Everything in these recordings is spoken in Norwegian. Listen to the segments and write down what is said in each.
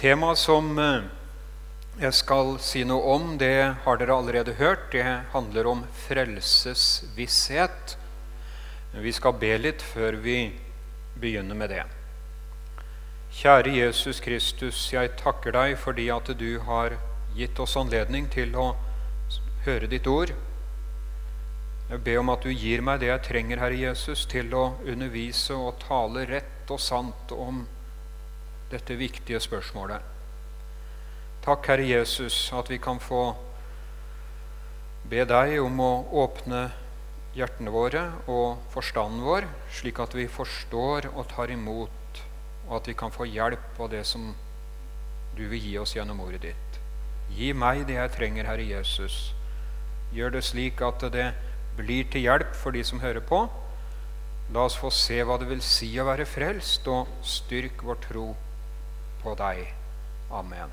Temaet som eh, jeg skal si noe om, det har dere allerede hørt. Det handler om frelsesvisshet. Vi skal be litt før vi begynner med det. Kjære Jesus Kristus, jeg takker deg fordi at du har gitt oss anledning til å høre ditt ord. Jeg ber om at du gir meg det jeg trenger, Herre Jesus, til å undervise og tale rett og sant om dette viktige spørsmålet. Takk, Herre Jesus, at vi kan få be deg om å åpne hjertene våre og forstanden vår, slik at vi forstår og tar imot og at vi kan få hjelp av det som du vil gi oss gjennom ordet ditt. Gi meg det jeg trenger, Herre Jesus. Gjør det slik at det blir til hjelp for de som hører på. La oss få se hva det vil si å være frelst, og styrk vår tro på deg. Amen.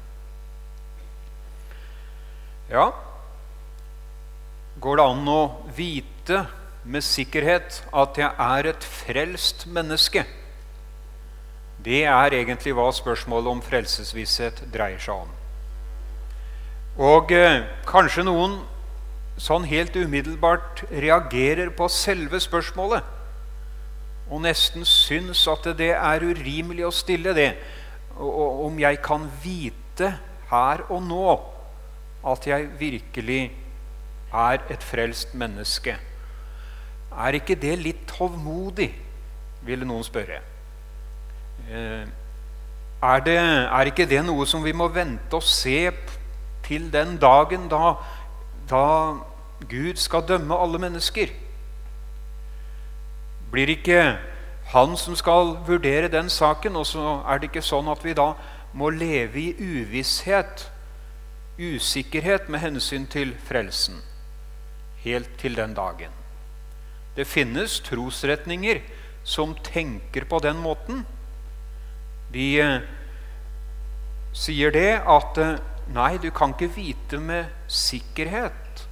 Ja, går det an å vite med sikkerhet at jeg er et frelst menneske? Det er egentlig hva spørsmålet om frelsesvisshet dreier seg om. Og eh, kanskje noen sånn helt umiddelbart reagerer på selve spørsmålet og nesten syns at det er urimelig å stille det. Og om jeg kan vite her og nå at jeg virkelig er et frelst menneske. Er ikke det litt hovmodig, ville noen spørre. Eh, er, det, er, ikke det noe som vi må vente og se til den dagen da, da Gud skal dømme alle mennesker? Blir ikke han som skal vurdere den saken, og så er det ikke sånn at vi da må leve i uvisshet, usikkerhet med hensyn til frelsen, helt til den dagen? Det finnes trosretninger som tenker på den måten. De eh, sier det at eh, nei, du kan ikke vite med sikkerhet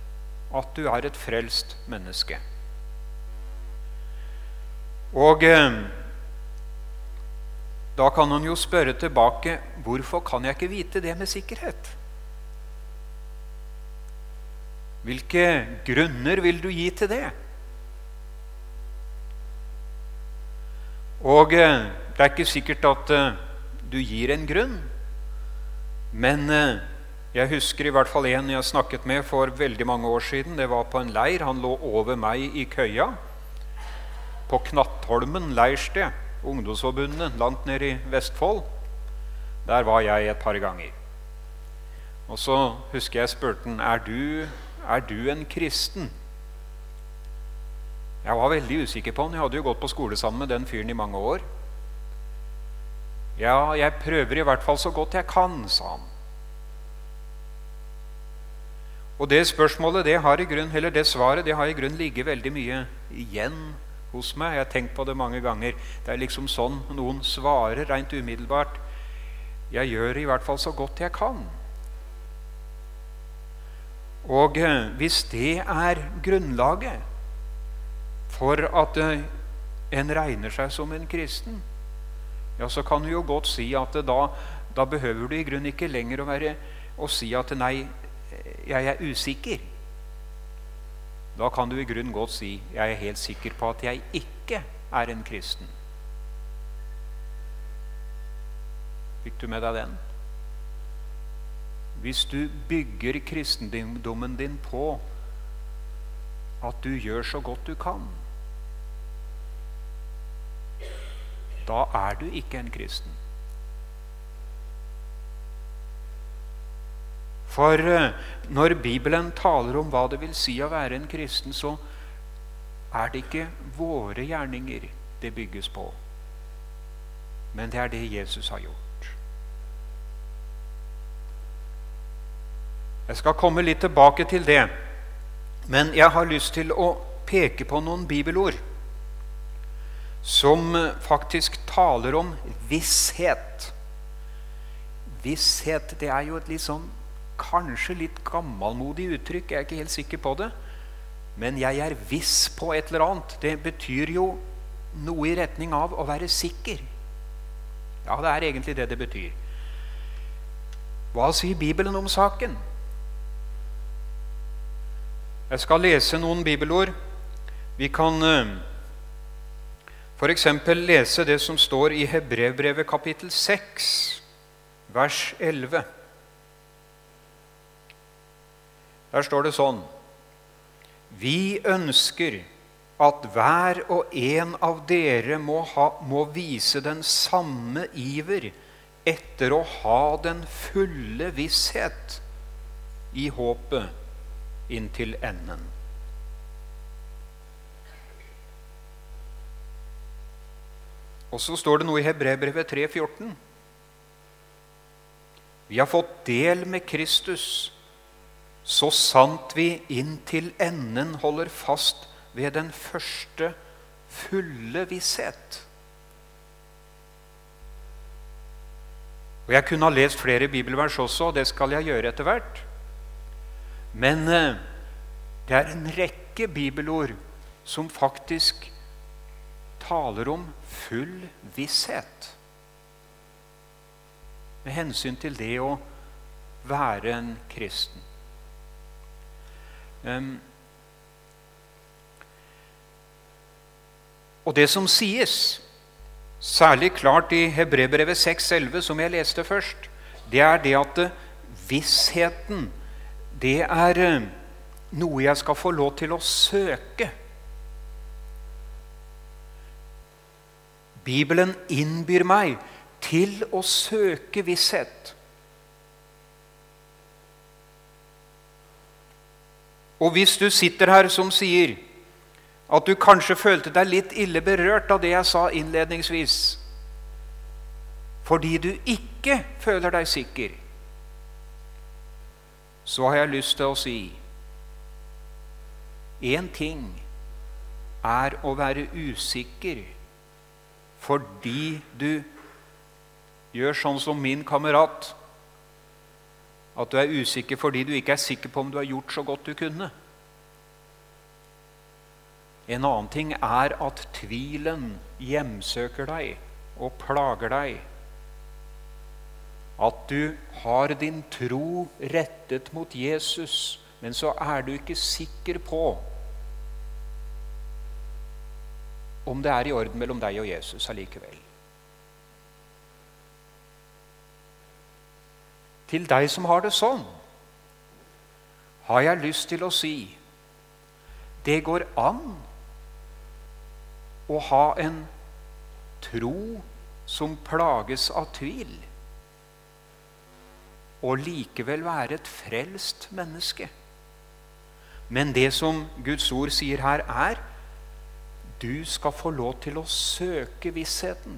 at du er et frelst menneske. Og eh, da kan han jo spørre tilbake hvorfor kan jeg ikke vite det med sikkerhet? Hvilke grunner vil du gi til det? Og eh, det er ikke sikkert at eh, du gir en grunn. Men uh, jeg husker i hvert fall en jeg snakket med for veldig mange år siden. Det var på en leir. Han lå over meg i køya på Knattholmen leirsted. Ungdomsforbundet langt nede i Vestfold. Der var jeg et par ganger. Og så husker jeg spurte han er du, er du en kristen. Jeg var veldig usikker på han. Jeg hadde jo gått på skole sammen med den fyren i mange år. Ja, jeg prøver i hvert fall så godt jeg kan, sa han. Og det spørsmålet, det, har i grunn, eller det svaret det har i grunn ligget veldig mye igjen hos meg. Jeg har tenkt på det mange ganger. Det er liksom sånn noen svarer rent umiddelbart. Jeg gjør i hvert fall så godt jeg kan. Og eh, hvis det er grunnlaget for at eh, en regner seg som en kristen, ja, så kan du jo godt si at da, da behøver du i grunnen ikke lenger å, være, å si at nei, jeg er usikker. Da kan du i grunnen godt si jeg er helt sikker på at jeg ikke er en kristen. Fikk du med deg den? Hvis du bygger kristendommen din på at du gjør så godt du kan da er du ikke en kristen. For eh, når Bibelen taler om hva det vil si å være en kristen, så er det ikke våre gjerninger det bygges på, men det er det Jesus har gjort. Jeg skal komme litt tilbake til det, men jeg har lyst til å peke på noen bibelord som eh, faktisk taler om visshet. Visshet det er jo et litt sånn kanskje litt gammelmodig uttrykk. Jeg er ikke helt sikker på det. Men 'jeg er viss på et eller annet', det betyr jo noe i retning av å være sikker. Ja, det er egentlig det det betyr. Hva sier Bibelen om saken? Jeg skal lese noen bibelord. Vi kan eh, f.eks. lese det som står i Hebrevbrevet kapittel 6, vers 11. Der står det sånn Vi ønsker at hver og en av dere må, ha, må vise den samme iver etter å ha den fulle visshet i håpet inntil enden. Og så står det noe i Hebrebrevet 3,14. Vi har fått del med Kristus, så sant vi inntil enden holder fast ved den første fulle visshet. Og Jeg kunne ha lest flere bibelvers også, og det skal jeg gjøre etter hvert. Men eh, det er en rekke bibelord som faktisk taler om full visshet med hensyn til det å være en kristen. Um, og det som sies, særlig klart i Hebrebrevet 6,11, som jeg leste først, det er det at vissheten det er eh, noe jeg skal få lov til å søke. Bibelen innbyr meg til å søke visshet. Og hvis du sitter her som sier at du kanskje følte deg litt ille berørt av det jeg sa innledningsvis, fordi du ikke føler deg sikker så har jeg lyst til å si Én ting er å være usikker fordi du gjør sånn som min kamerat. At du er usikker fordi du ikke er sikker på om du har gjort så godt du kunne. En annen ting er at tvilen hjemsøker deg og plager deg at du har din tro rettet mot Jesus, men så er du ikke sikker på om det er i orden mellom deg og Jesus allikevel. Til deg som har det sånn, har jeg lyst til å si det går an å ha en tro som plages av tvil og likevel være et frelst menneske. Men det som Guds ord sier her, er du skal få lov til å søke vissheten.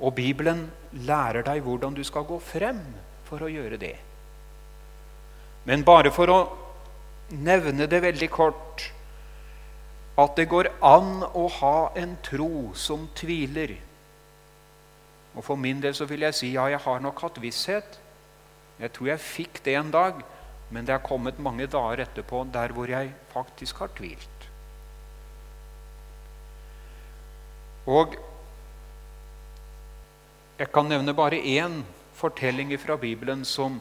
Og Bibelen lærer deg hvordan du skal gå frem for å gjøre det. Men bare for å nevne det veldig kort at det går an å ha en tro som tviler. Og For min del så vil jeg si ja, jeg har nok hatt visshet. Jeg tror jeg fikk det en dag, men det er kommet mange dager etterpå der hvor jeg faktisk har tvilt. Og jeg kan nevne bare én fortelling fra Bibelen som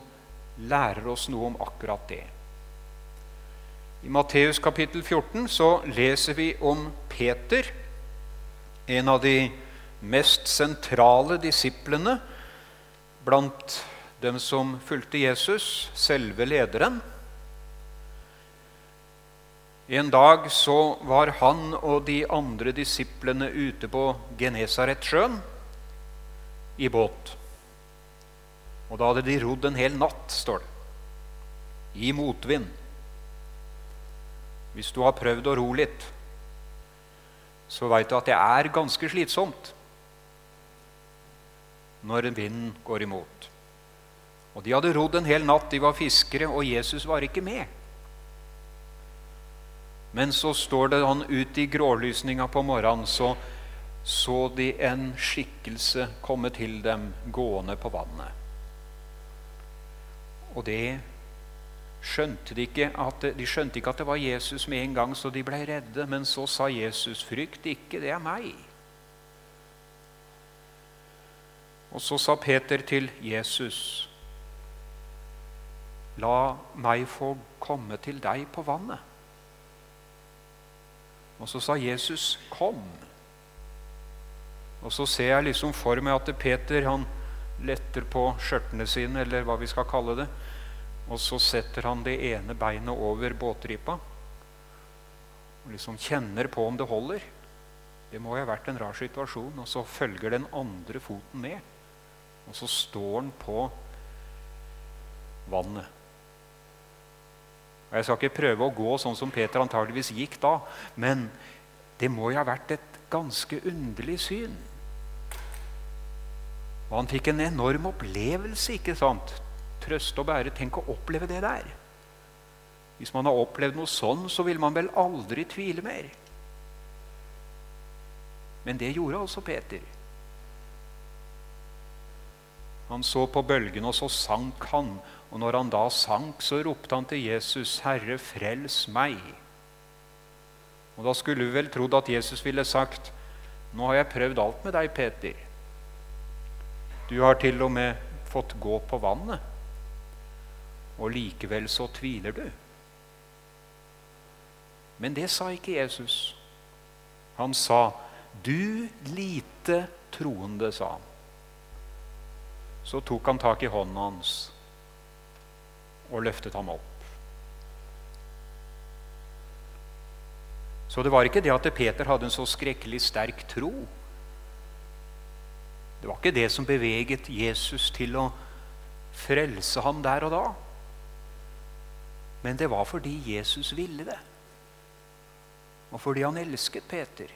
lærer oss noe om akkurat det. I Matteus kapittel 14 så leser vi om Peter, en av de mest sentrale disiplene blant dem som fulgte Jesus, selve lederen. En dag så var han og de andre disiplene ute på Genesaretsjøen i båt. Og da hadde de rodd en hel natt, står det, i motvind. Hvis du har prøvd å ro litt, så veit du at det er ganske slitsomt når vinden går imot. Og De hadde rodd en hel natt, de var fiskere, og Jesus var ikke med. Men så står det han ut i grålysninga på morgenen, så så de en skikkelse komme til dem gående på vannet. Og det skjønte de ikke at, de skjønte ikke at det var Jesus med en gang, så de ble redde. Men så sa Jesus, 'Frykt ikke, det er meg'. Og så sa Peter til Jesus, 'La meg få komme til deg på vannet.' Og så sa Jesus, 'Kom'. Og så ser jeg liksom for meg at Peter han letter på skjørtene sine, eller hva vi skal kalle det. Og så setter han det ene beinet over båtripa og liksom kjenner på om det holder. Det må jo ha vært en rar situasjon. Og så følger den andre foten med. Og så står han på vannet. Og Jeg skal ikke prøve å gå sånn som Peter antageligvis gikk da, men det må jo ha vært et ganske underlig syn. Og han fikk en enorm opplevelse. ikke sant? Trøste og bære. Tenk å oppleve det der. Hvis man har opplevd noe sånn, så vil man vel aldri tvile mer. Men det gjorde altså Peter. Han så på bølgene, og så sank han. Og når han da sank, så ropte han til Jesus, 'Herre, frels meg'. Og Da skulle vi vel trodd at Jesus ville sagt, 'Nå har jeg prøvd alt med deg, Peter'. Du har til og med fått gå på vannet, og likevel så tviler du. Men det sa ikke Jesus. Han sa, 'Du lite troende', sa han. Så tok han tak i hånden hans og løftet ham opp. Så det var ikke det at Peter hadde en så skrekkelig sterk tro. Det var ikke det som beveget Jesus til å frelse ham der og da. Men det var fordi Jesus ville det, og fordi han elsket Peter.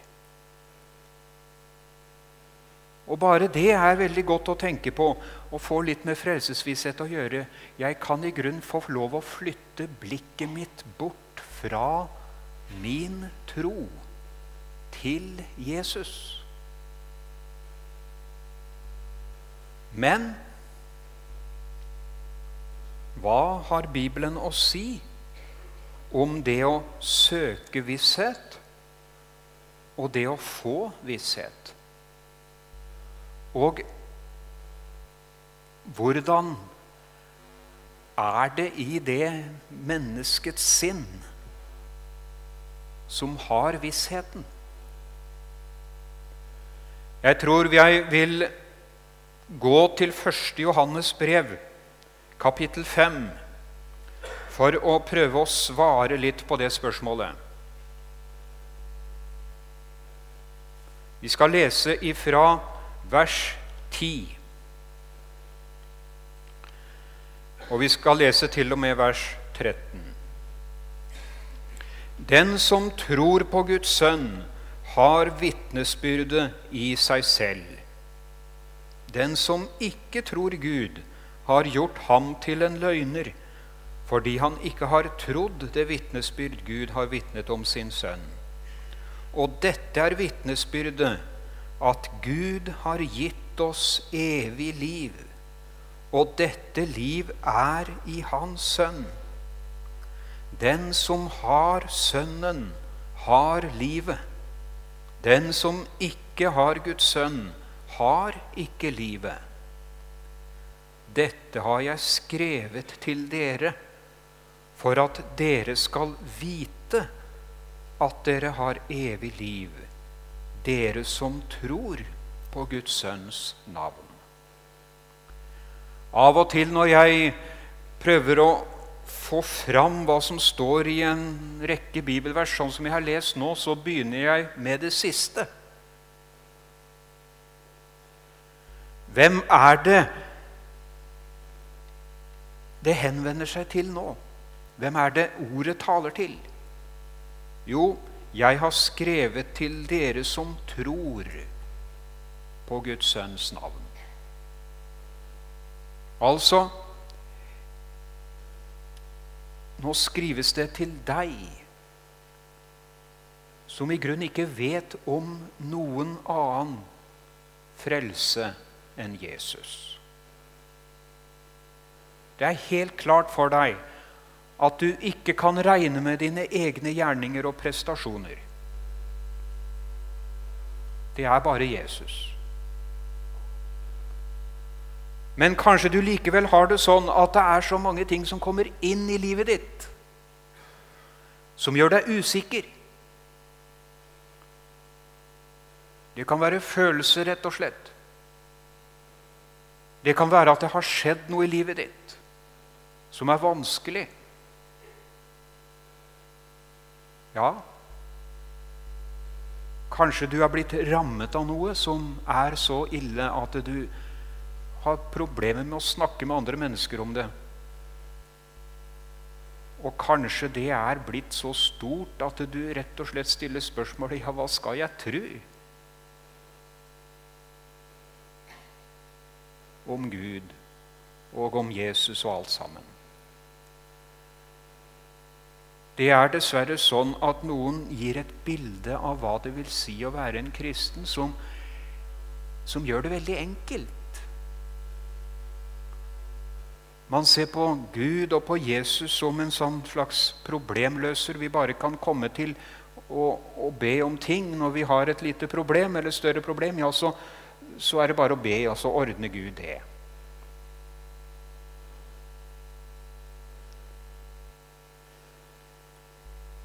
Og bare det er veldig godt å tenke på og få litt med frelsesvisshet å gjøre. Jeg kan i grunn få lov å flytte blikket mitt bort fra min tro til Jesus. Men hva har Bibelen å si om det å søke visshet og det å få visshet? Og hvordan er det i det menneskets sinn som har vissheten? Jeg tror jeg vil gå til 1. Johannes brev, kapittel 5, for å prøve å svare litt på det spørsmålet. Vi skal lese ifra vers 10. Og vi skal lese til og med vers 13. Den som tror på Guds sønn, har vitnesbyrde i seg selv. Den som ikke tror Gud, har gjort ham til en løgner, fordi han ikke har trodd det vitnesbyrd Gud har vitnet om sin sønn. Og dette er vitnesbyrdet, at Gud har gitt oss evig liv, og dette liv er i Hans sønn. Den som har Sønnen, har livet. Den som ikke har Guds sønn, har ikke livet. Dette har jeg skrevet til dere for at dere skal vite at dere har evig liv, dere som tror på Guds sønns navn. Av og til når jeg prøver å få fram hva som står i en rekke bibelvers, sånn som jeg har lest nå, så begynner jeg med det siste. Hvem er det det henvender seg til nå? Hvem er det ordet taler til? Jo, jeg har skrevet til dere som tror på Guds sønns navn. Altså Nå skrives det til deg, som i grunn ikke vet om noen annen frelse enn Jesus. Det er helt klart for deg at du ikke kan regne med dine egne gjerninger og prestasjoner. Det er bare Jesus. Men kanskje du likevel har det sånn at det er så mange ting som kommer inn i livet ditt, som gjør deg usikker. Det kan være følelser, rett og slett. Det kan være at det har skjedd noe i livet ditt som er vanskelig. Ja, kanskje du er blitt rammet av noe som er så ille at du har problemer med å snakke med andre mennesker om det. Og kanskje det er blitt så stort at du rett og slett stiller spørsmålet ja, hva skal jeg tro? Om Gud og om Jesus og alt sammen. Det er dessverre sånn at noen gir et bilde av hva det vil si å være en kristen, som, som gjør det veldig enkelt. Man ser på Gud og på Jesus som en sånn slags problemløser vi bare kan komme til å be om ting når vi har et lite problem eller større problem. Ja, så, så er det bare å be, og så ordner Gud det.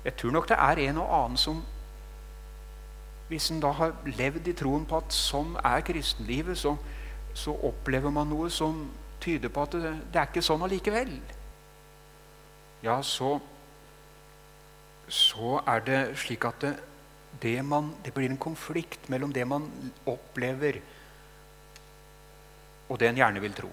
Jeg tror nok det er en og annen som Hvis en da har levd i troen på at sånn er kristenlivet, så, så opplever man noe som tyder på at det, det er ikke sånn allikevel, ja, så, så er det slik at det, det, man, det blir en konflikt mellom det man opplever, og det en gjerne vil tro.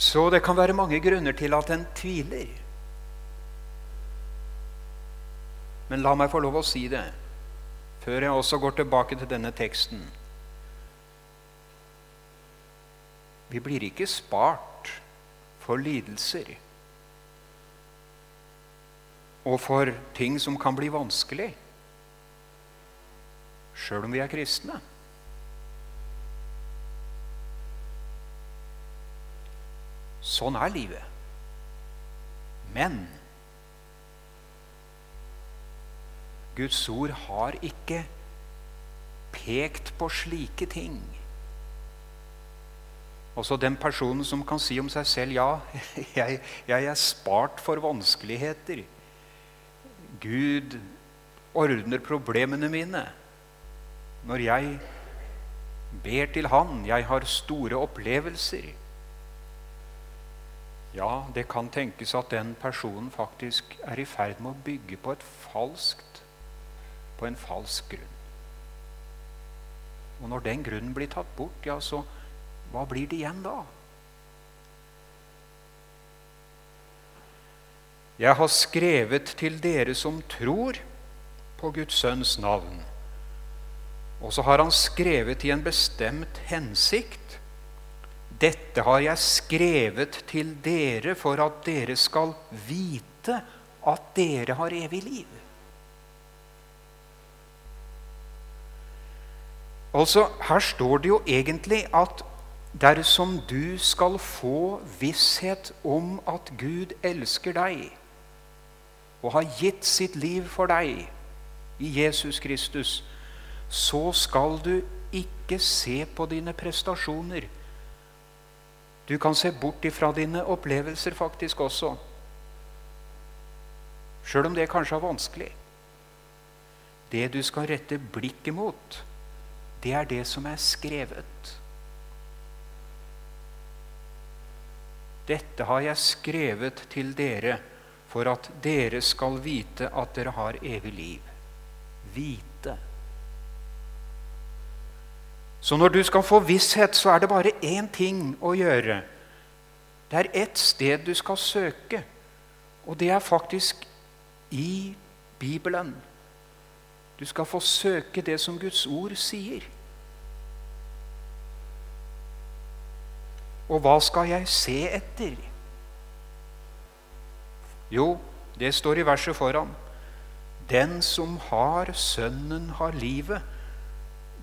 Så det kan være mange grunner til at en tviler. Men la meg få lov å si det, før jeg også går tilbake til denne teksten. Vi blir ikke spart for lidelser og for ting som kan bli vanskelig, sjøl om vi er kristne. Sånn er livet. Men Guds ord har ikke pekt på slike ting. Også den personen som kan si om seg selv ja, jeg, jeg er spart for vanskeligheter. Gud ordner problemene mine. Når jeg ber til Han, jeg har store opplevelser. Ja, det kan tenkes at den personen faktisk er i ferd med å bygge på falskt på en falsk grunn. Og når den grunnen blir tatt bort, ja, så hva blir det igjen da? Jeg har skrevet til dere som tror på Guds sønns navn. Og så har han skrevet i en bestemt hensikt. Dette har jeg skrevet til dere for at dere skal vite at dere har evig liv. Altså, Her står det jo egentlig at dersom du skal få visshet om at Gud elsker deg og har gitt sitt liv for deg i Jesus Kristus, så skal du ikke se på dine prestasjoner. Du kan se bort ifra dine opplevelser faktisk også. Sjøl om det kanskje er vanskelig. Det du skal rette blikket mot, det er det som er skrevet. Dette har jeg skrevet til dere for at dere skal vite at dere har evig liv. Vite. Så når du skal få visshet, så er det bare én ting å gjøre. Det er ett sted du skal søke, og det er faktisk i Bibelen. Du skal få søke det som Guds ord sier. Og hva skal jeg se etter? Jo, det står i verset foran. Den som har Sønnen, har livet.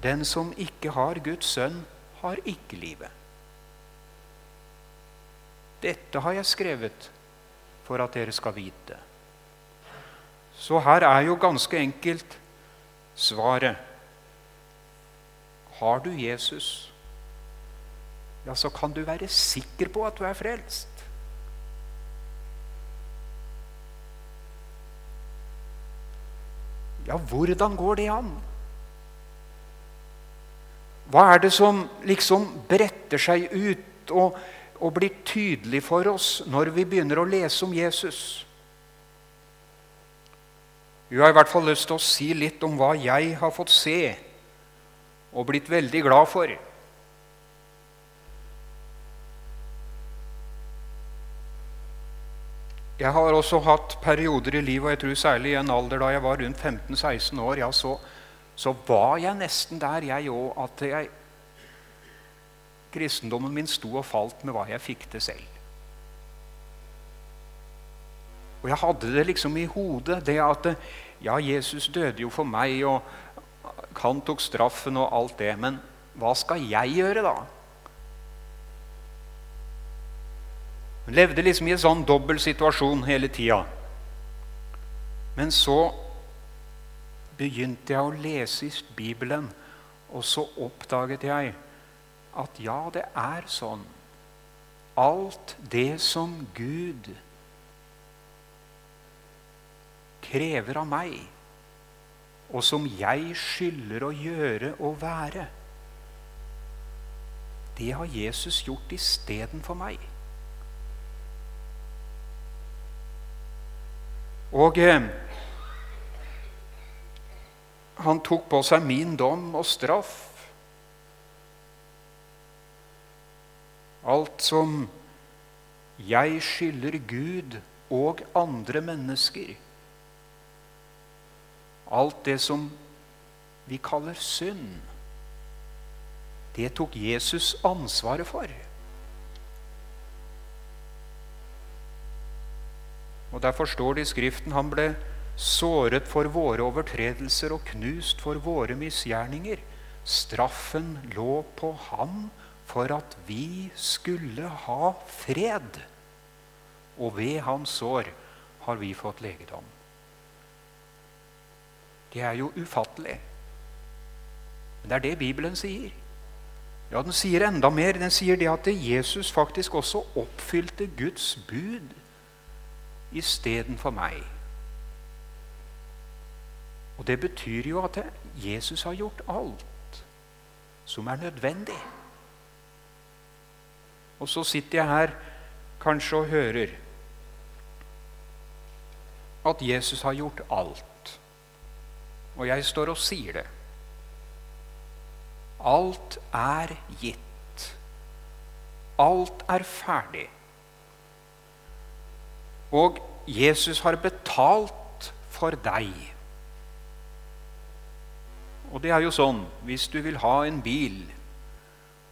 Den som ikke har Guds sønn, har ikke livet. Dette har jeg skrevet for at dere skal vite. Så her er jo ganske enkelt svaret. Har du Jesus, ja, så kan du være sikker på at du er frelst. Ja, hvordan går det an? Hva er det som liksom bretter seg ut og, og blir tydelig for oss når vi begynner å lese om Jesus? Jeg har i hvert fall lyst til å si litt om hva jeg har fått se og blitt veldig glad for. Jeg har også hatt perioder i livet, og jeg tror særlig i en alder da jeg var rundt 15-16 år, ja, så, så, var jeg nesten der, jeg òg, at jeg, kristendommen min sto og falt med hva jeg fikk til selv. Og jeg hadde det liksom i hodet, det at ja, Jesus døde jo for meg, og han tok straffen og alt det, men hva skal jeg gjøre, da? Hun levde liksom i en sånn dobbel situasjon hele tida. Men så begynte jeg å lese i Bibelen, og så oppdaget jeg at ja, det er sånn. Alt det som Gud krever av meg, og som jeg skylder å gjøre og være, det har Jesus gjort istedenfor meg. Og eh, han tok på seg min dom og straff. Alt som jeg skylder Gud og andre mennesker. Alt det som vi kaller synd, det tok Jesus ansvaret for. Og Derfor står det i Skriften han ble såret for våre overtredelser og knust for våre misgjerninger. Straffen lå på ham for at vi skulle ha fred. Og ved hans sår har vi fått legedom. Det er jo ufattelig. Men det er det Bibelen sier. Ja, Den sier enda mer. Den sier det at Jesus faktisk også oppfylte Guds bud istedenfor meg. Og Det betyr jo at Jesus har gjort alt som er nødvendig. Og så sitter jeg her kanskje og hører at Jesus har gjort alt. Og jeg står og sier det. Alt er gitt. Alt er ferdig. Og Jesus har betalt for deg. Og det er jo sånn hvis du vil ha en bil,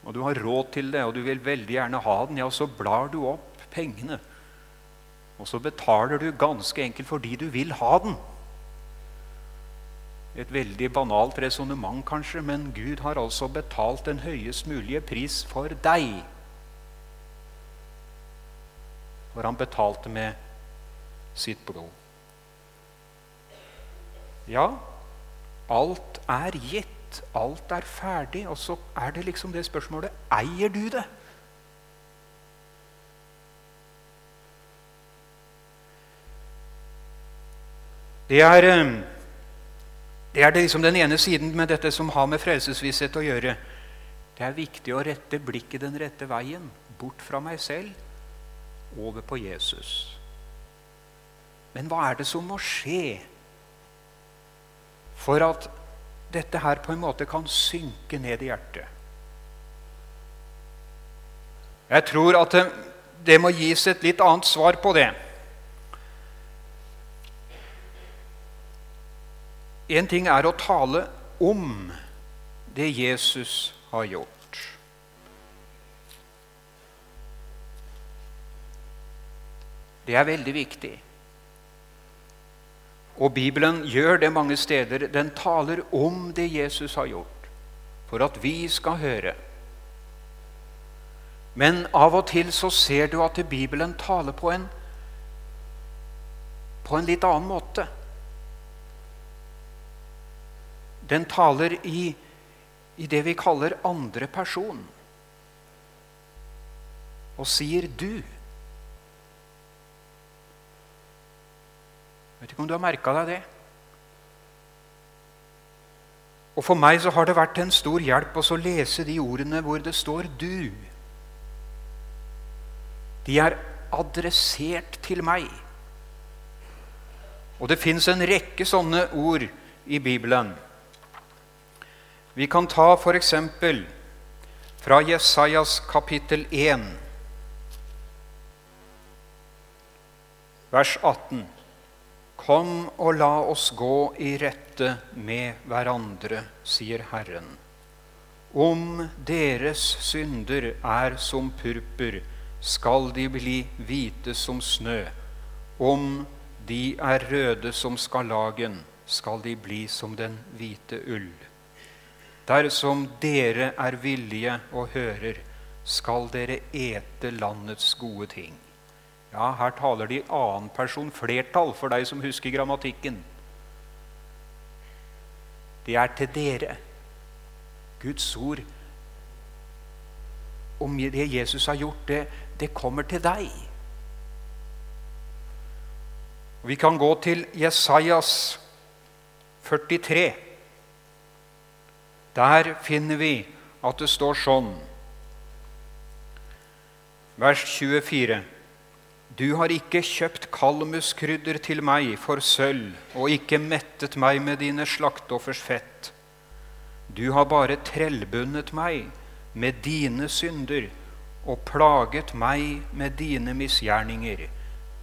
og du har råd til det, og du vil veldig gjerne ha den, ja, så blar du opp pengene. Og så betaler du ganske enkelt fordi du vil ha den. Et veldig banalt resonnement, kanskje, men Gud har altså betalt den høyest mulige pris for deg. For han betalte med sitt blod. Ja, alt er gitt. Alt er ferdig. Og så er det liksom det spørsmålet eier du det? Det er, eh, det er liksom den ene siden med dette som har med frelsesvisshet å gjøre. Det er viktig å rette blikket den rette veien, bort fra meg selv, over på Jesus. Men hva er det som må skje for at dette her på en måte kan synke ned i hjertet? Jeg tror at det, det må gis et litt annet svar på det. En ting er å tale om det Jesus har gjort. Det er veldig viktig. Og Bibelen gjør det mange steder. Den taler om det Jesus har gjort, for at vi skal høre. Men av og til så ser du at Bibelen taler på en, på en litt annen måte. Den taler i, i det vi kaller andre person, og sier 'du'. Vet ikke om du har merka deg det? Og For meg så har det vært en stor hjelp å lese de ordene hvor det står 'du'. De er adressert til meg. Og det fins en rekke sånne ord i Bibelen. Vi kan ta f.eks. fra Jesajas kapittel 1, vers 18. Kom og la oss gå i rette med hverandre, sier Herren. Om deres synder er som purpur, skal de bli hvite som snø. Om de er røde som skarlagen, skal de bli som den hvite ull. Dersom dere er villige og hører, skal dere ete landets gode ting. Ja, her taler de annen person flertall, for deg som husker grammatikken. Det er til dere. Guds ord om det Jesus har gjort, det, det kommer til deg. Vi kan gå til Jesajas 43. Der finner vi at det står sånn Vers 24. Du har ikke kjøpt kalmuskrydder til meg for sølv, og ikke mettet meg med dine slaktoffers fett. Du har bare trellbundet meg med dine synder og plaget meg med dine misgjerninger.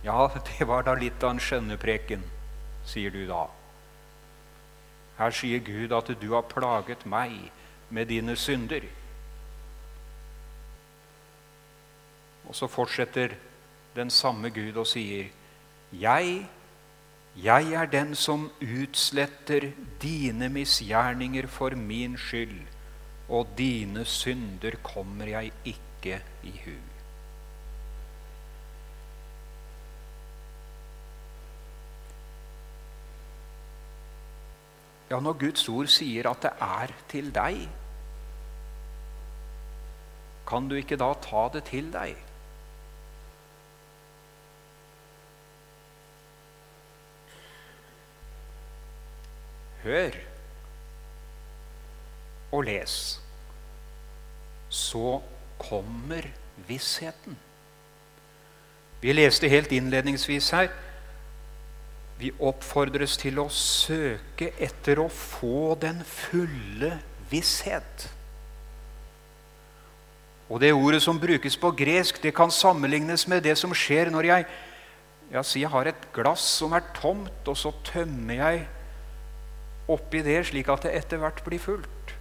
Ja, det var da litt av en skjønnepreken, sier du da. Her sier Gud at du har plaget meg med dine synder. Og så fortsetter den samme Gud og sier, Jeg, jeg er den som utsletter dine misgjerninger for min skyld, og dine synder kommer jeg ikke i hu. Ja, når Guds ord sier at det er til deg, kan du ikke da ta det til deg? Hør og les. Så kommer vissheten. Vi leste helt innledningsvis her vi oppfordres til å søke etter å få den fulle visshet. Og Det ordet som brukes på gresk, det kan sammenlignes med det som skjer når jeg si jeg har et glass som er tomt, og så tømmer jeg oppi det slik at det etter hvert blir fullt.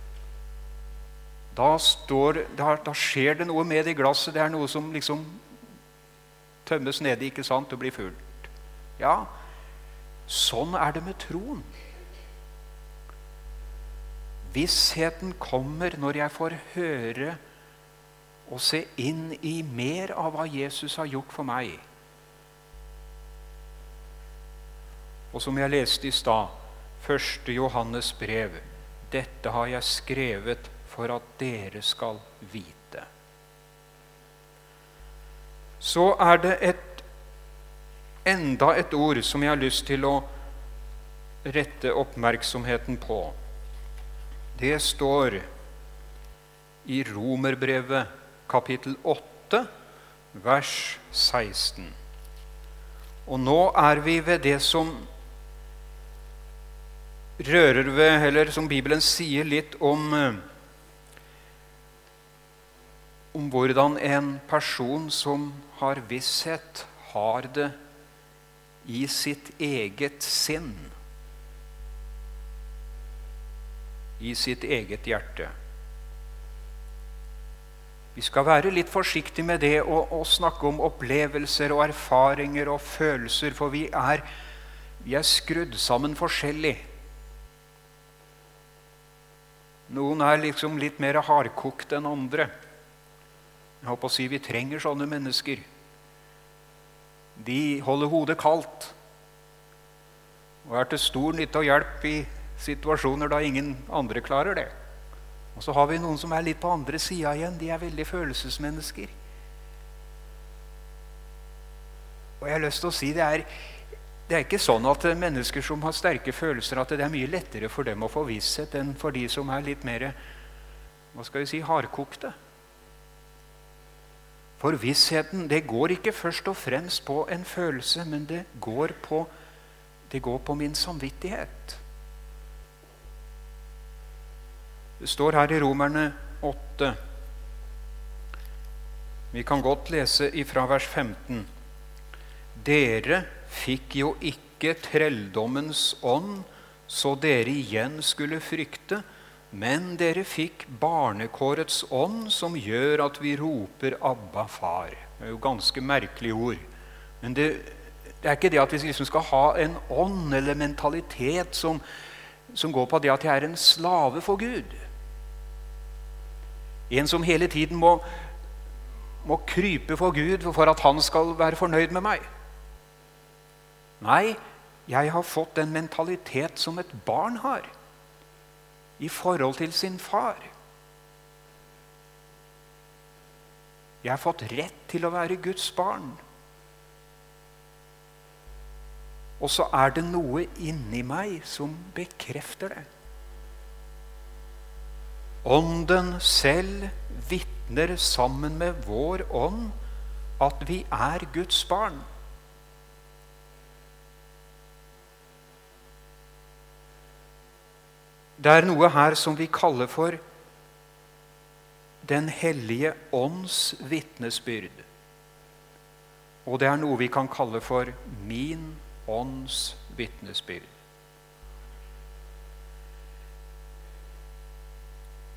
Da, står, da, da skjer det noe med det glasset. Det er noe som liksom tømmes nedi ikke sant, og blir fullt. Ja, Sånn er det med troen. Vissheten kommer når jeg får høre og se inn i mer av hva Jesus har gjort for meg. Og som jeg leste i stad, 1. Johannes brev. Dette har jeg skrevet for at dere skal vite. Så er det et enda et ord som jeg har lyst til å rette oppmerksomheten på. Det står i Romerbrevet kapittel 8, vers 16. Og nå er vi ved det som rører ved, eller som Bibelen sier litt om om hvordan en person som har visshet, har det i sitt eget sinn, i sitt eget hjerte. Vi skal være litt forsiktige med det å, å snakke om opplevelser og erfaringer og følelser, for vi er, vi er skrudd sammen forskjellig. Noen er liksom litt mer hardkokt enn andre. Jeg håper å si Vi trenger sånne mennesker de holder hodet kaldt og er til stor nytte og hjelp i situasjoner da ingen andre klarer det. Og så har vi noen som er litt på andre sida igjen. De er veldig følelsesmennesker. Og jeg har lyst til å si det er, det er ikke sånn at mennesker som har sterke følelser, at det er mye lettere for dem å få visshet enn for de som er litt mer hva skal vi si, hardkokte. For vissheten det går ikke først og fremst på en følelse, men det går på, det går på min samvittighet. Det står her i Romerne 8 Vi kan godt lese ifra vers 15. Dere fikk jo ikke trelldommens ånd, så dere igjen skulle frykte, men dere fikk barnekårets ånd, som gjør at vi roper 'Abba, far'. Det er jo ganske merkelige ord. Men det, det er ikke det at vi liksom skal ha en ånd eller mentalitet som, som går på det at jeg er en slave for Gud. En som hele tiden må, må krype for Gud for at han skal være fornøyd med meg. Nei, jeg har fått den mentalitet som et barn har i forhold til sin far. Jeg har fått rett til å være Guds barn. Og så er det noe inni meg som bekrefter det. Ånden selv vitner sammen med vår ånd at vi er Guds barn. Det er noe her som vi kaller for Den hellige ånds vitnesbyrd. Og det er noe vi kan kalle for min ånds vitnesbyrd.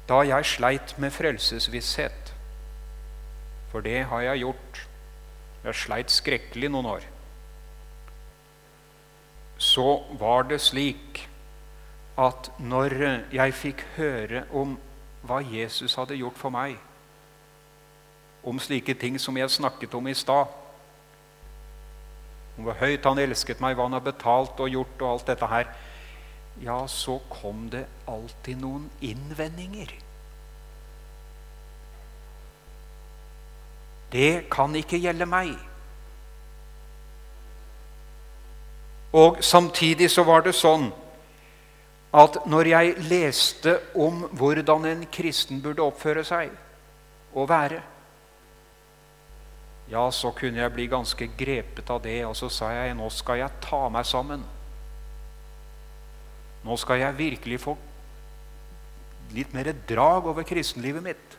Da jeg sleit med frelsesvisshet, for det har jeg gjort Jeg sleit skrekkelig noen år. Så var det slik at når jeg fikk høre om hva Jesus hadde gjort for meg, om slike ting som jeg snakket om i stad, om hvor høyt han elsket meg, hva han har betalt og gjort, og alt dette her, ja, så kom det alltid noen innvendinger. Det kan ikke gjelde meg. Og samtidig så var det sånn at når jeg leste om hvordan en kristen burde oppføre seg og være, ja, så kunne jeg bli ganske grepet av det, og så sa jeg nå skal jeg ta meg sammen. Nå skal jeg virkelig få litt mer drag over kristenlivet mitt.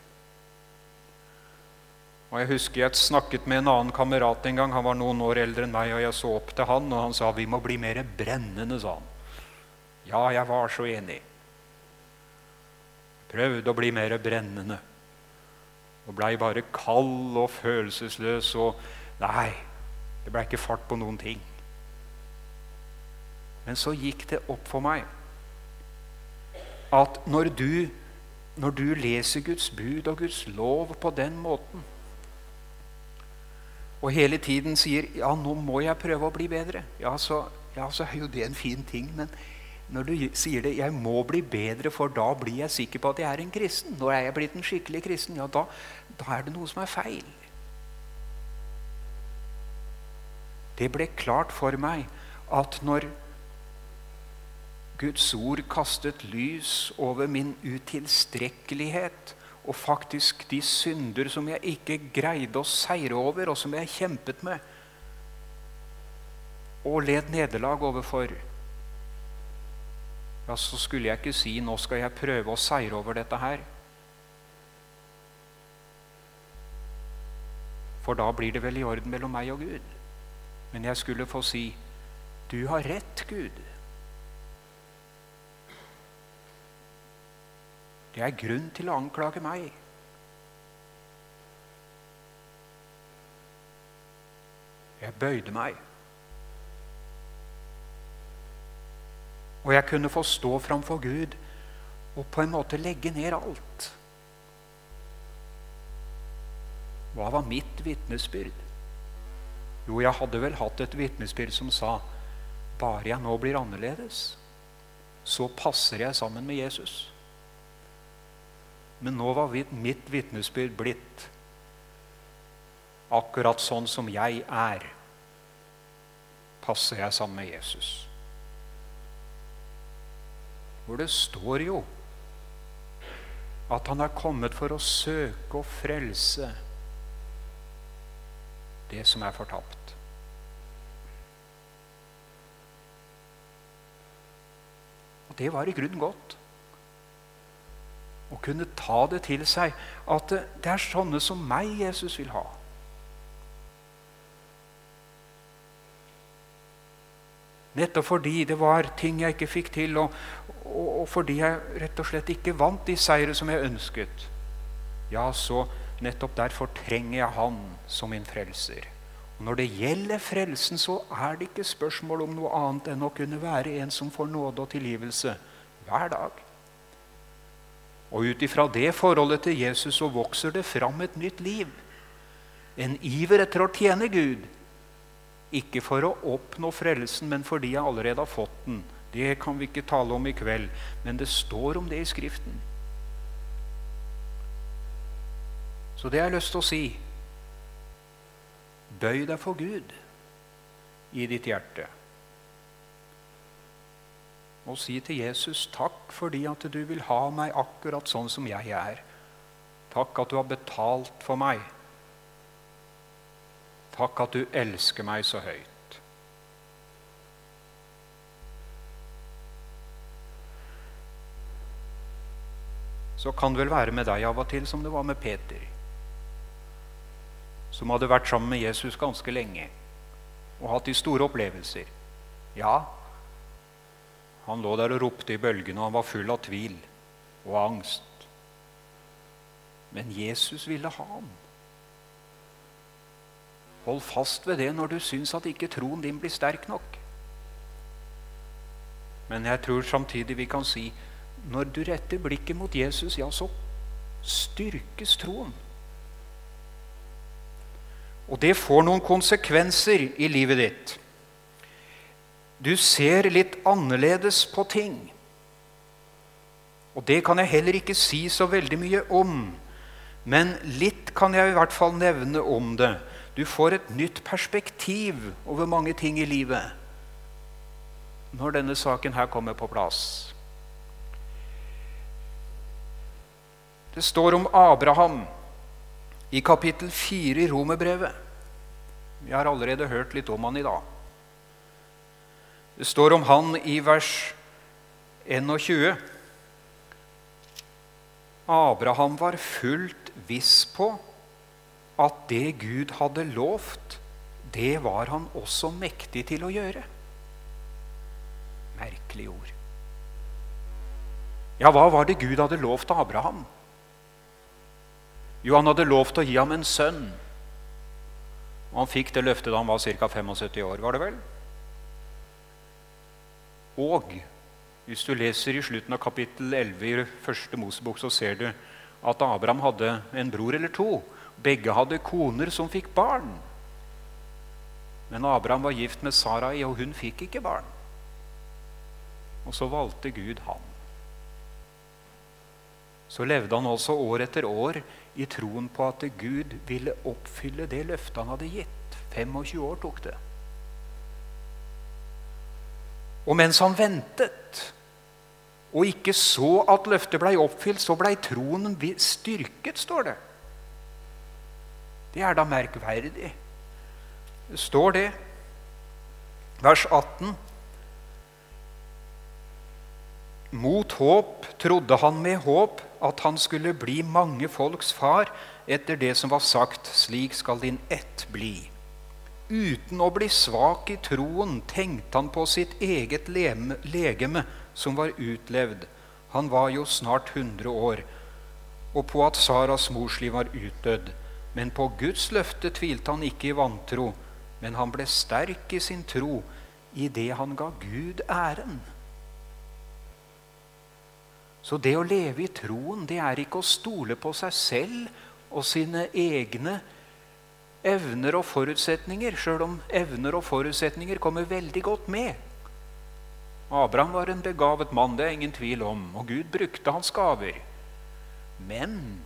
Og Jeg husker jeg snakket med en annen kamerat en gang. Han var noen år eldre enn meg, og jeg så opp til han, og han sa vi må bli mer brennende. sa han. Ja, jeg var så enig. Prøvde å bli mer brennende. Og blei bare kald og følelsesløs og Nei, det blei ikke fart på noen ting. Men så gikk det opp for meg at når du, når du leser Guds bud og Guds lov på den måten, og hele tiden sier 'ja, nå må jeg prøve å bli bedre', ja, så, ja, så er jo det en fin ting. men når du sier det 'jeg må bli bedre, for da blir jeg sikker på at jeg er en kristen', når er jeg blitt en skikkelig kristen, ja, da, da er det noe som er feil. Det ble klart for meg at når Guds ord kastet lys over min utilstrekkelighet, og faktisk de synder som jeg ikke greide å seire over, og som jeg kjempet med, og led nederlag overfor, ja, så skulle jeg ikke si 'nå skal jeg prøve å seire over dette her'. For da blir det vel i orden mellom meg og Gud. Men jeg skulle få si 'Du har rett, Gud'. Det er grunn til å anklage meg. Jeg bøyde meg. Og jeg kunne få stå framfor Gud og på en måte legge ned alt. Hva var mitt vitnesbyrd? Jo, jeg hadde vel hatt et vitnesbyrd som sa bare jeg nå blir annerledes, så passer jeg sammen med Jesus. Men nå var mitt vitnesbyrd blitt akkurat sånn som jeg er, passer jeg sammen med Jesus. Hvor det står jo at han er kommet for å søke og frelse det som er fortapt. Og Det var i grunnen godt å kunne ta det til seg at det er sånne som meg Jesus vil ha. Nettopp fordi det var ting jeg ikke fikk til, og, og, og, fordi jeg rett og slett ikke vant de seire som jeg ønsket. Ja, så nettopp derfor trenger jeg Han som min frelser. Og Når det gjelder frelsen, så er det ikke spørsmål om noe annet enn å kunne være en som får nåde og tilgivelse hver dag. Og ut ifra det forholdet til Jesus så vokser det fram et nytt liv. En iver etter å tjene Gud. Ikke for å oppnå frelsen, men fordi jeg allerede har fått den. Det kan vi ikke tale om i kveld, men det står om det i Skriften. Så det jeg har lyst til å si Bøy deg for Gud i ditt hjerte. Og si til Jesus takk fordi at du vil ha meg akkurat sånn som jeg er. Takk at du har betalt for meg. Takk at du elsker meg så høyt. Så kan det vel være med deg av og til som det var med Peter som hadde vært sammen med Jesus ganske lenge og hatt de store opplevelser. Ja, han lå der og ropte i bølgene, og han var full av tvil og angst. Men Jesus ville ha ham. Hold fast ved det når du syns at ikke troen din blir sterk nok. Men jeg tror samtidig vi kan si når du retter blikket mot Jesus, ja, så styrkes troen. Og det får noen konsekvenser i livet ditt. Du ser litt annerledes på ting. Og det kan jeg heller ikke si så veldig mye om. Men litt kan jeg i hvert fall nevne om det. Du får et nytt perspektiv over mange ting i livet når denne saken her kommer på plass. Det står om Abraham i kapittel 4 i Romerbrevet. Vi har allerede hørt litt om han i dag. Det står om han i vers 21. Abraham var fullt viss på at det Gud hadde lovt, det var han også mektig til å gjøre. Merkelig ord. Ja, hva var det Gud hadde lovt Abraham? Jo, han hadde lovt å gi ham en sønn. Og han fikk det løftet da han var ca. 75 år, var det vel? Og hvis du leser i slutten av kapittel 11 i første Mosebok, så ser du at Abraham hadde en bror eller to. Begge hadde koner som fikk barn. Men Abraham var gift med Sarai, og hun fikk ikke barn. Og så valgte Gud han. Så levde han også år etter år i troen på at Gud ville oppfylle det løftet han hadde gitt. 25 år tok det. Og mens han ventet og ikke så at løftet blei oppfylt, så blei troen styrket, står det. Det er da merkverdig. Står det. Vers 18. Mot håp trodde han med håp at han skulle bli mange folks far etter det som var sagt, slik skal din ett bli. Uten å bli svak i troen tenkte han på sitt eget legeme, som var utlevd. Han var jo snart 100 år. Og på at Saras morsliv var utdødd. Men på Guds løfte tvilte han ikke i vantro, men han ble sterk i sin tro i det han ga Gud æren. Så det å leve i troen, det er ikke å stole på seg selv og sine egne evner og forutsetninger, sjøl om evner og forutsetninger kommer veldig godt med. Abraham var en begavet mann, det er ingen tvil om, og Gud brukte hans gaver. Men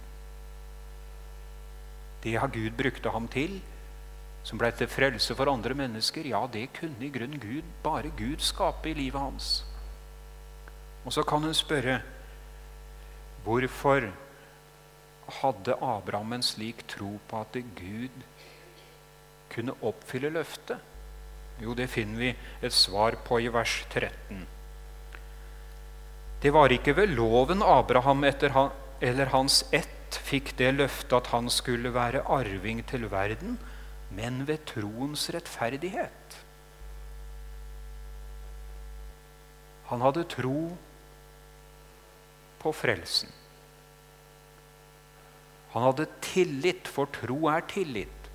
det Gud brukte ham til, som ble til frelse for andre mennesker, ja, det kunne i grunnen Gud, bare Gud skape i livet hans. Og så kan hun spørre hvorfor hadde Abraham en slik tro på at Gud kunne oppfylle løftet? Jo, det finner vi et svar på i vers 13. Det var ikke ved loven Abraham han, eller hans ett fikk det løftet at han skulle være arving til verden, men ved troens rettferdighet. Han hadde tro på frelsen. Han hadde tillit, for tro er tillit.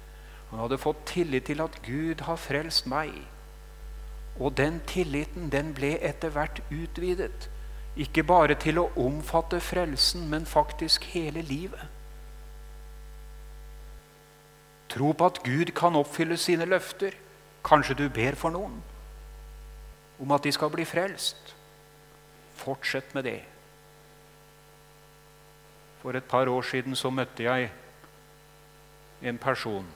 Han hadde fått tillit til at Gud har frelst meg. Og den tilliten den ble etter hvert utvidet. Ikke bare til å omfatte frelsen, men faktisk hele livet. Tro på at Gud kan oppfylle sine løfter. Kanskje du ber for noen om at de skal bli frelst. Fortsett med det. For et par år siden så møtte jeg en person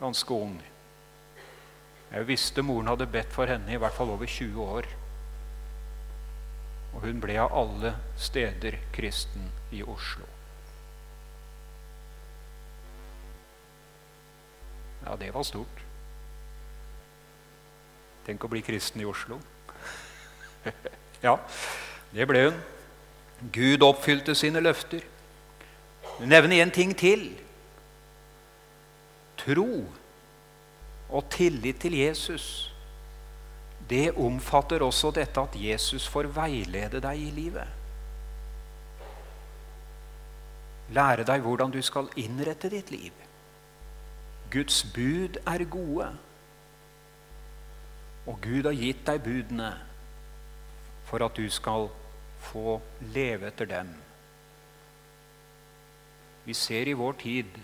ganske ung. Jeg visste moren hadde bedt for henne i hvert fall over 20 år. Og hun ble av alle steder kristen i Oslo. Ja, det var stort. Tenk å bli kristen i Oslo. ja, det ble hun. Gud oppfylte sine løfter. Nevne en ting til tro og tillit til Jesus, det omfatter også dette at Jesus får veilede deg i livet. Lære deg hvordan du skal innrette ditt liv. Guds bud er gode. Og Gud har gitt deg budene for at du skal få leve etter dem. Vi ser i vår tid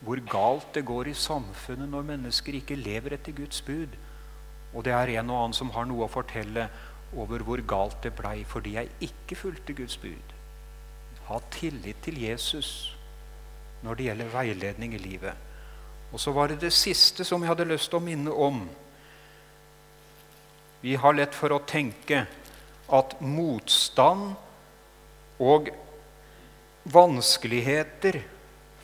hvor galt det går i samfunnet når mennesker ikke lever etter Guds bud. Og det er en og annen som har noe å fortelle over hvor galt det blei fordi jeg ikke fulgte Guds bud. Ha tillit til Jesus når det gjelder veiledning i livet. Og så var det det siste som jeg hadde lyst til å minne om. Vi har lett for å tenke at motstand og vanskeligheter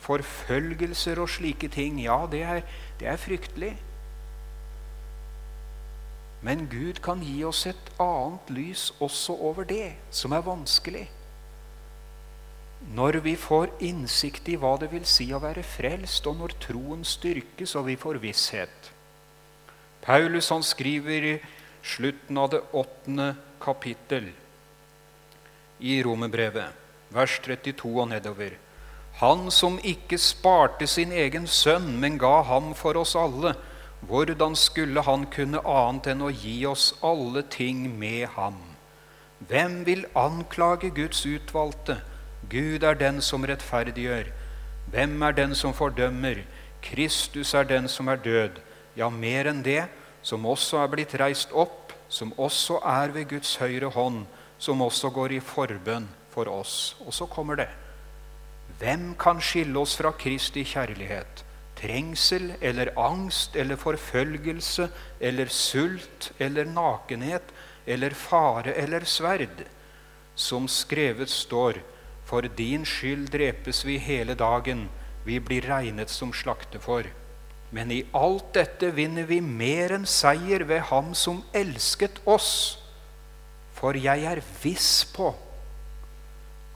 forfølgelser og slike ting, ja, det er, det er fryktelig. Men Gud kan gi oss et annet lys også over det som er vanskelig. Når vi får innsikt i hva det vil si å være frelst, og når troen styrkes og vi får visshet. Paulus han skriver i slutten av det åttende kapittel i Romerbrevet, vers 32 og nedover. Han som ikke sparte sin egen sønn, men ga ham for oss alle. Hvordan skulle han kunne annet enn å gi oss alle ting med ham? Hvem vil anklage Guds utvalgte? Gud er den som rettferdiggjør. Hvem er den som fordømmer? Kristus er den som er død. Ja, mer enn det, som også er blitt reist opp, som også er ved Guds høyre hånd, som også går i forbønn for oss. Og så kommer det. Hvem kan skille oss fra Kristi kjærlighet? Trengsel eller angst eller forfølgelse eller sult eller nakenhet eller fare eller sverd? Som skrevet står, for din skyld drepes vi hele dagen, vi blir regnet som slakte for. Men i alt dette vinner vi mer enn seier ved Ham som elsket oss. For jeg er viss på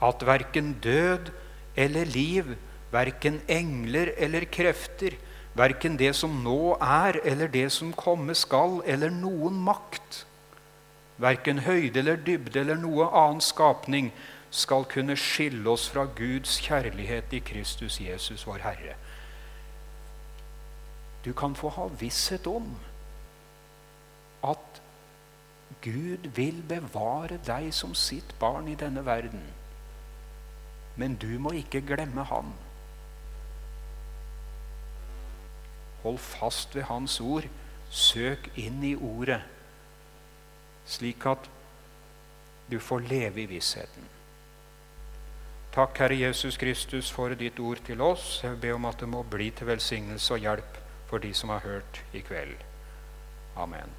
at verken død eller liv, verken engler eller krefter, verken det som nå er, eller det som komme skal, eller noen makt, verken høyde eller dybde eller noe annen skapning, skal kunne skille oss fra Guds kjærlighet i Kristus Jesus, vår Herre. Du kan få ha visshet om at Gud vil bevare deg som sitt barn i denne verden. Men du må ikke glemme Han. Hold fast ved Hans ord. Søk inn i Ordet. slik at du får leve i vissheten. Takk, Herre Jesus Kristus, for ditt ord til oss. Jeg ber om at det må bli til velsignelse og hjelp for de som har hørt i kveld. Amen.